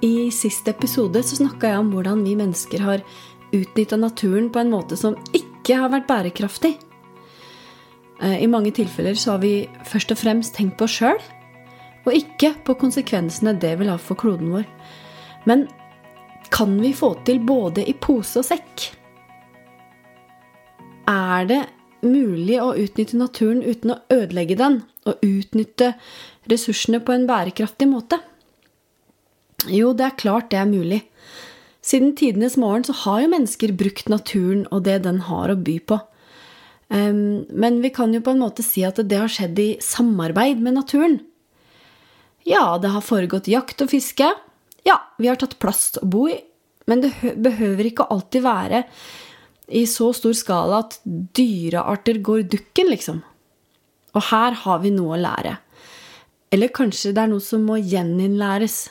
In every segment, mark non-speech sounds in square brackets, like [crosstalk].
i siste episode så snakka jeg om hvordan vi mennesker har utnytta naturen på en måte som ikke har vært bærekraftig. Eh, I mange tilfeller så har vi først og fremst tenkt på oss sjøl, og ikke på konsekvensene det vil ha for kloden vår. Men kan vi få til både i pose og sekk? Er det mulig å utnytte naturen uten å ødelegge den, og utnytte ressursene på en bærekraftig måte? Jo, det er klart det er mulig. Siden tidenes morgen så har jo mennesker brukt naturen og det den har å by på. Men vi kan jo på en måte si at det har skjedd i samarbeid med naturen. Ja, det har foregått jakt og fiske. Ja, vi har tatt plass å bo i. Men det behøver ikke alltid være i så stor skala at dyrearter går dukken, liksom. Og her har vi noe å lære. Eller kanskje det er noe som må gjeninnlæres.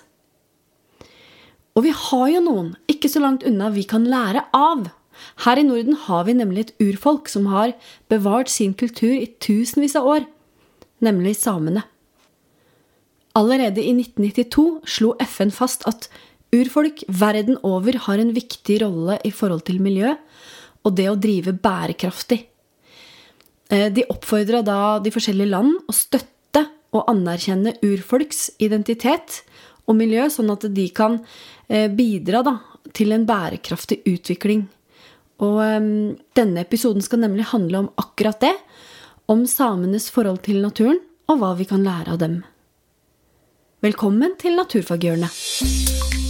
Og vi har jo noen ikke så langt unna vi kan lære av. Her i Norden har vi nemlig et urfolk som har bevart sin kultur i tusenvis av år, nemlig samene. Allerede i 1992 slo FN fast at urfolk verden over har en viktig rolle i forhold til miljø og det å drive bærekraftig. Eh, de oppfordra da de forskjellige land å støtte og anerkjenne urfolks identitet og miljø, sånn at de kan eh, bidra da, til en bærekraftig utvikling. Og um, denne episoden skal nemlig handle om akkurat det. Om samenes forhold til naturen, og hva vi kan lære av dem. Velkommen til Naturfaghjørnet.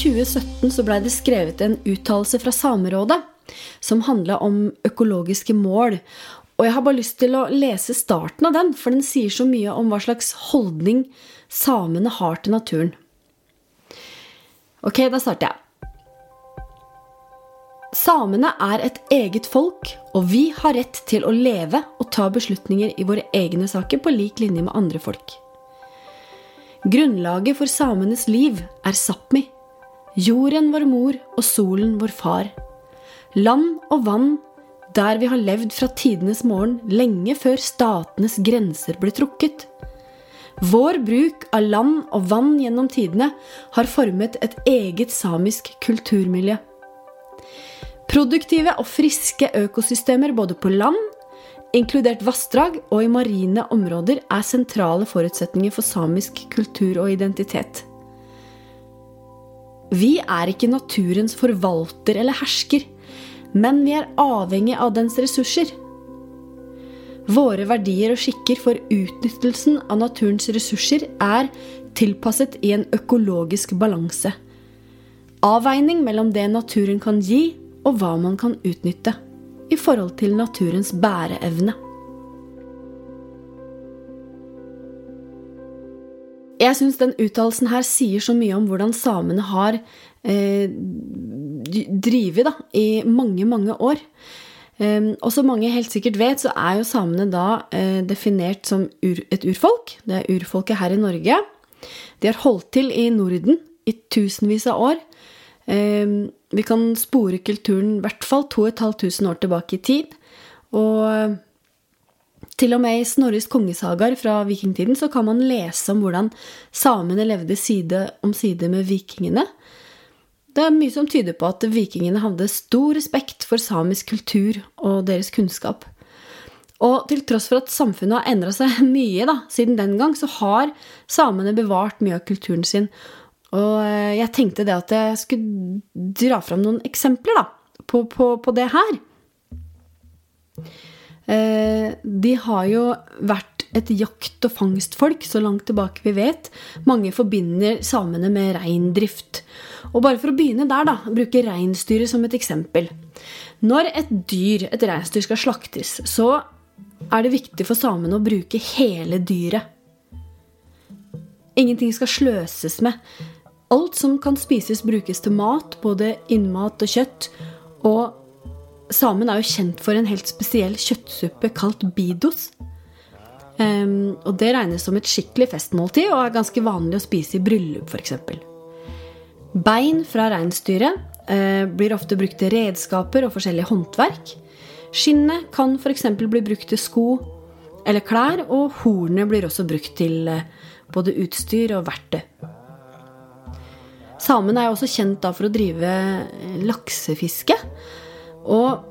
2017 så blei det skrevet en uttalelse fra Samerådet som handla om økologiske mål. Og jeg har bare lyst til å lese starten av den, for den sier så mye om hva slags holdning samene har til naturen. Ok, da starter jeg. Samene er et eget folk, og vi har rett til å leve og ta beslutninger i våre egne saker på lik linje med andre folk. Grunnlaget for samenes liv er Sápmi, Jorden vår mor og solen vår far. Land og vann der vi har levd fra tidenes morgen, lenge før statenes grenser ble trukket. Vår bruk av land og vann gjennom tidene har formet et eget samisk kulturmiljø. Produktive og friske økosystemer både på land, inkludert vassdrag, og i marine områder er sentrale forutsetninger for samisk kultur og identitet. Vi er ikke naturens forvalter eller hersker, men vi er avhengig av dens ressurser. Våre verdier og skikker for utnyttelsen av naturens ressurser er tilpasset i en økologisk balanse. Avveining mellom det naturen kan gi, og hva man kan utnytte i forhold til naturens bæreevne. Jeg syns den uttalelsen her sier så mye om hvordan samene har eh, drevet i mange, mange år. Um, og som mange helt sikkert vet, så er jo samene da eh, definert som ur, et urfolk. Det er urfolket her i Norge. De har holdt til i Norden i tusenvis av år. Um, vi kan spore kulturen i hvert fall 2500 år tilbake i tid. Og til og med i Snorres kongesagaer fra vikingtiden så kan man lese om hvordan samene levde side om side med vikingene. Det er mye som tyder på at vikingene hadde stor respekt for samisk kultur og deres kunnskap. Og til tross for at samfunnet har endra seg [laughs] mye da, siden den gang, så har samene bevart mye av kulturen sin. Og eh, jeg tenkte det at jeg skulle dra fram noen eksempler da, på, på, på det her. Eh, de har jo vært et jakt- og fangstfolk så langt tilbake vi vet. Mange forbinder samene med reindrift. Og bare for å begynne der, da, bruke reinsdyret som et eksempel. Når et dyr, et reinsdyr, skal slaktes, så er det viktig for samene å bruke hele dyret. Ingenting skal sløses med. Alt som kan spises, brukes til mat, både innmat og kjøtt. Og Samen er jo kjent for en helt spesiell kjøttsuppe kalt bidos. Um, og det regnes som et skikkelig festmåltid og er ganske vanlig å spise i bryllup f.eks. Bein fra reinsdyret uh, blir ofte brukt til redskaper og forskjellige håndverk. Skinnet kan f.eks. bli brukt til sko eller klær, og hornet blir også brukt til uh, både utstyr og verktøy. Samene er også kjent for å drive laksefiske. Og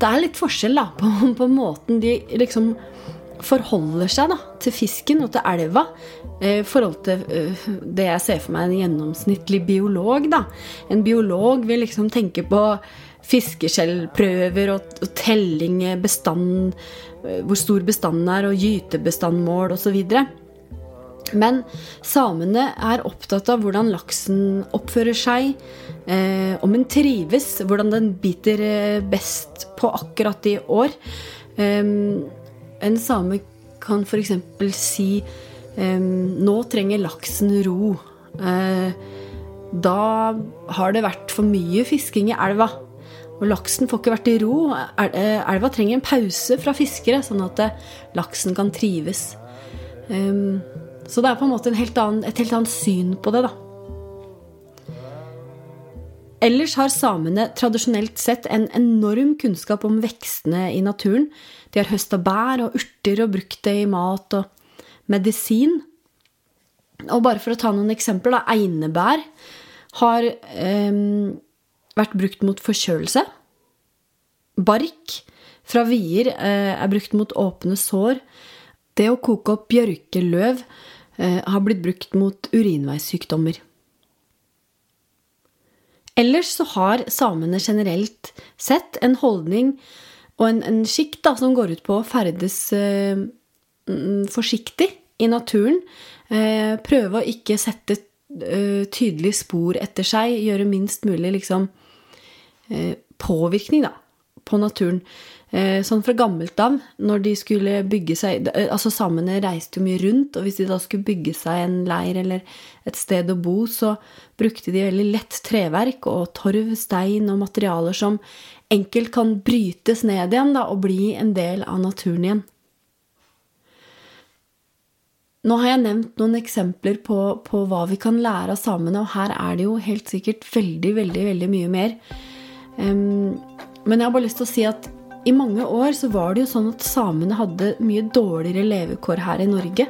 det er litt forskjell da, på, på måten de liksom forholder seg da, til fisken og til elva. I eh, forhold til uh, det jeg ser for meg en gjennomsnittlig biolog. da. En biolog vil liksom tenke på fiskeskjellprøver og, og telling, bestand, uh, hvor stor bestanden er, og gytebestandmål osv. Men samene er opptatt av hvordan laksen oppfører seg, eh, om den trives, hvordan den biter eh, best på akkurat i år. Eh, en same kan f.eks. si eh, nå trenger laksen ro. Eh, da har det vært for mye fisking i elva. Og laksen får ikke vært i ro. Eh, elva trenger en pause fra fiskere, sånn at laksen kan trives. Um, så det er på en måte en helt annen, et helt annet syn på det, da. Ellers har samene tradisjonelt sett en enorm kunnskap om vekstene i naturen. De har høsta bær og urter og brukt det i mat og medisin. Og bare for å ta noen eksempler, da. Einebær har eh, vært brukt mot forkjølelse. Bark fra vier eh, er brukt mot åpne sår. Det å koke opp bjørkeløv har blitt brukt mot urinveissykdommer. Ellers så har samene generelt sett en holdning og en, en skikk da, som går ut på å ferdes eh, mm, forsiktig i naturen. Eh, prøve å ikke sette eh, tydelige spor etter seg, gjøre minst mulig liksom, eh, påvirkning da, på naturen. Eh, sånn fra gammelt av, når de skulle bygge seg eh, Altså samene reiste jo mye rundt, og hvis de da skulle bygge seg en leir eller et sted å bo, så brukte de veldig lett treverk og torv, stein og materialer som enkelt kan brytes ned igjen da, og bli en del av naturen igjen. Nå har jeg nevnt noen eksempler på, på, hva vi kan lære av samene, og her er det jo helt sikkert veldig, veldig, veldig mye mer. Um, men jeg har bare lyst til å si at i mange år så var det jo sånn at samene hadde mye dårligere levekår her i Norge.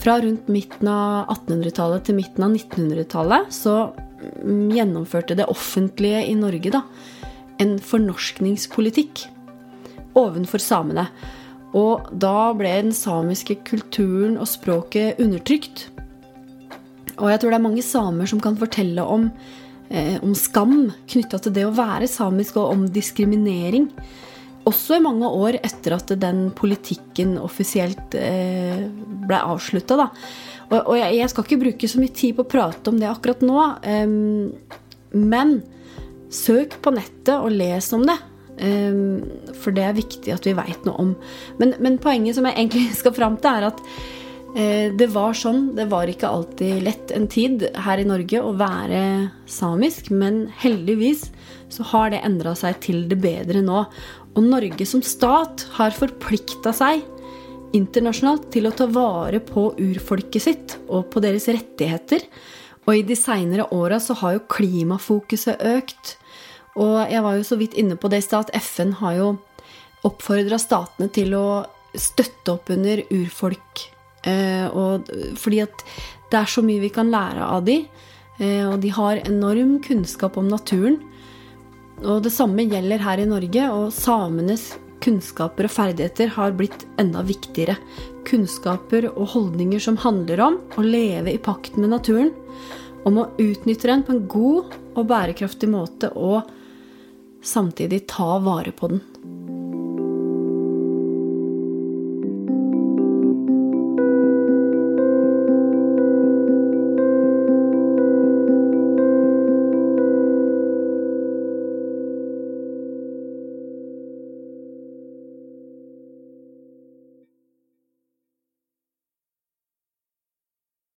Fra rundt midten av 1800-tallet til midten av 1900-tallet så mm, gjennomførte det offentlige i Norge da, en fornorskningspolitikk ovenfor samene. Og da ble den samiske kulturen og språket undertrykt. Og jeg tror det er mange samer som kan fortelle om om skam knytta til det å være samisk, og om diskriminering. Også i mange år etter at den politikken offisielt eh, ble avslutta. Og, jeg, skal ikke bruke så mye tid på å prate om det akkurat nå. Um, men søk på nettet og les om det. For det er viktig at vi veit noe om. Men, men, poenget som jeg egentlig [laughs] skal fram til, er at Eh, det var sånn. Det var ikke alltid lett en tid her i Norge å være samisk, men heldigvis så har det endra seg til det bedre nå. Og Norge som stat har forplikta seg internasjonalt til å ta vare på urfolket sitt og på deres rettigheter. Og i de seinere åra så har jo klimafokuset økt. Og jeg var jo så vidt inne på det i stad at FN har jo oppfordra statene til å støtte opp under urfolk Eh, og, fordi at det er så mye vi kan lære av de, eh, og de har enorm kunnskap om naturen. Og det samme gjelder her i Norge, og samenes kunnskaper og ferdigheter har blitt enda viktigere. Kunnskaper og holdninger som handler om å leve i pakt med naturen, om å utnytte den på en god og bærekraftig måte, og samtidig ta vare på den.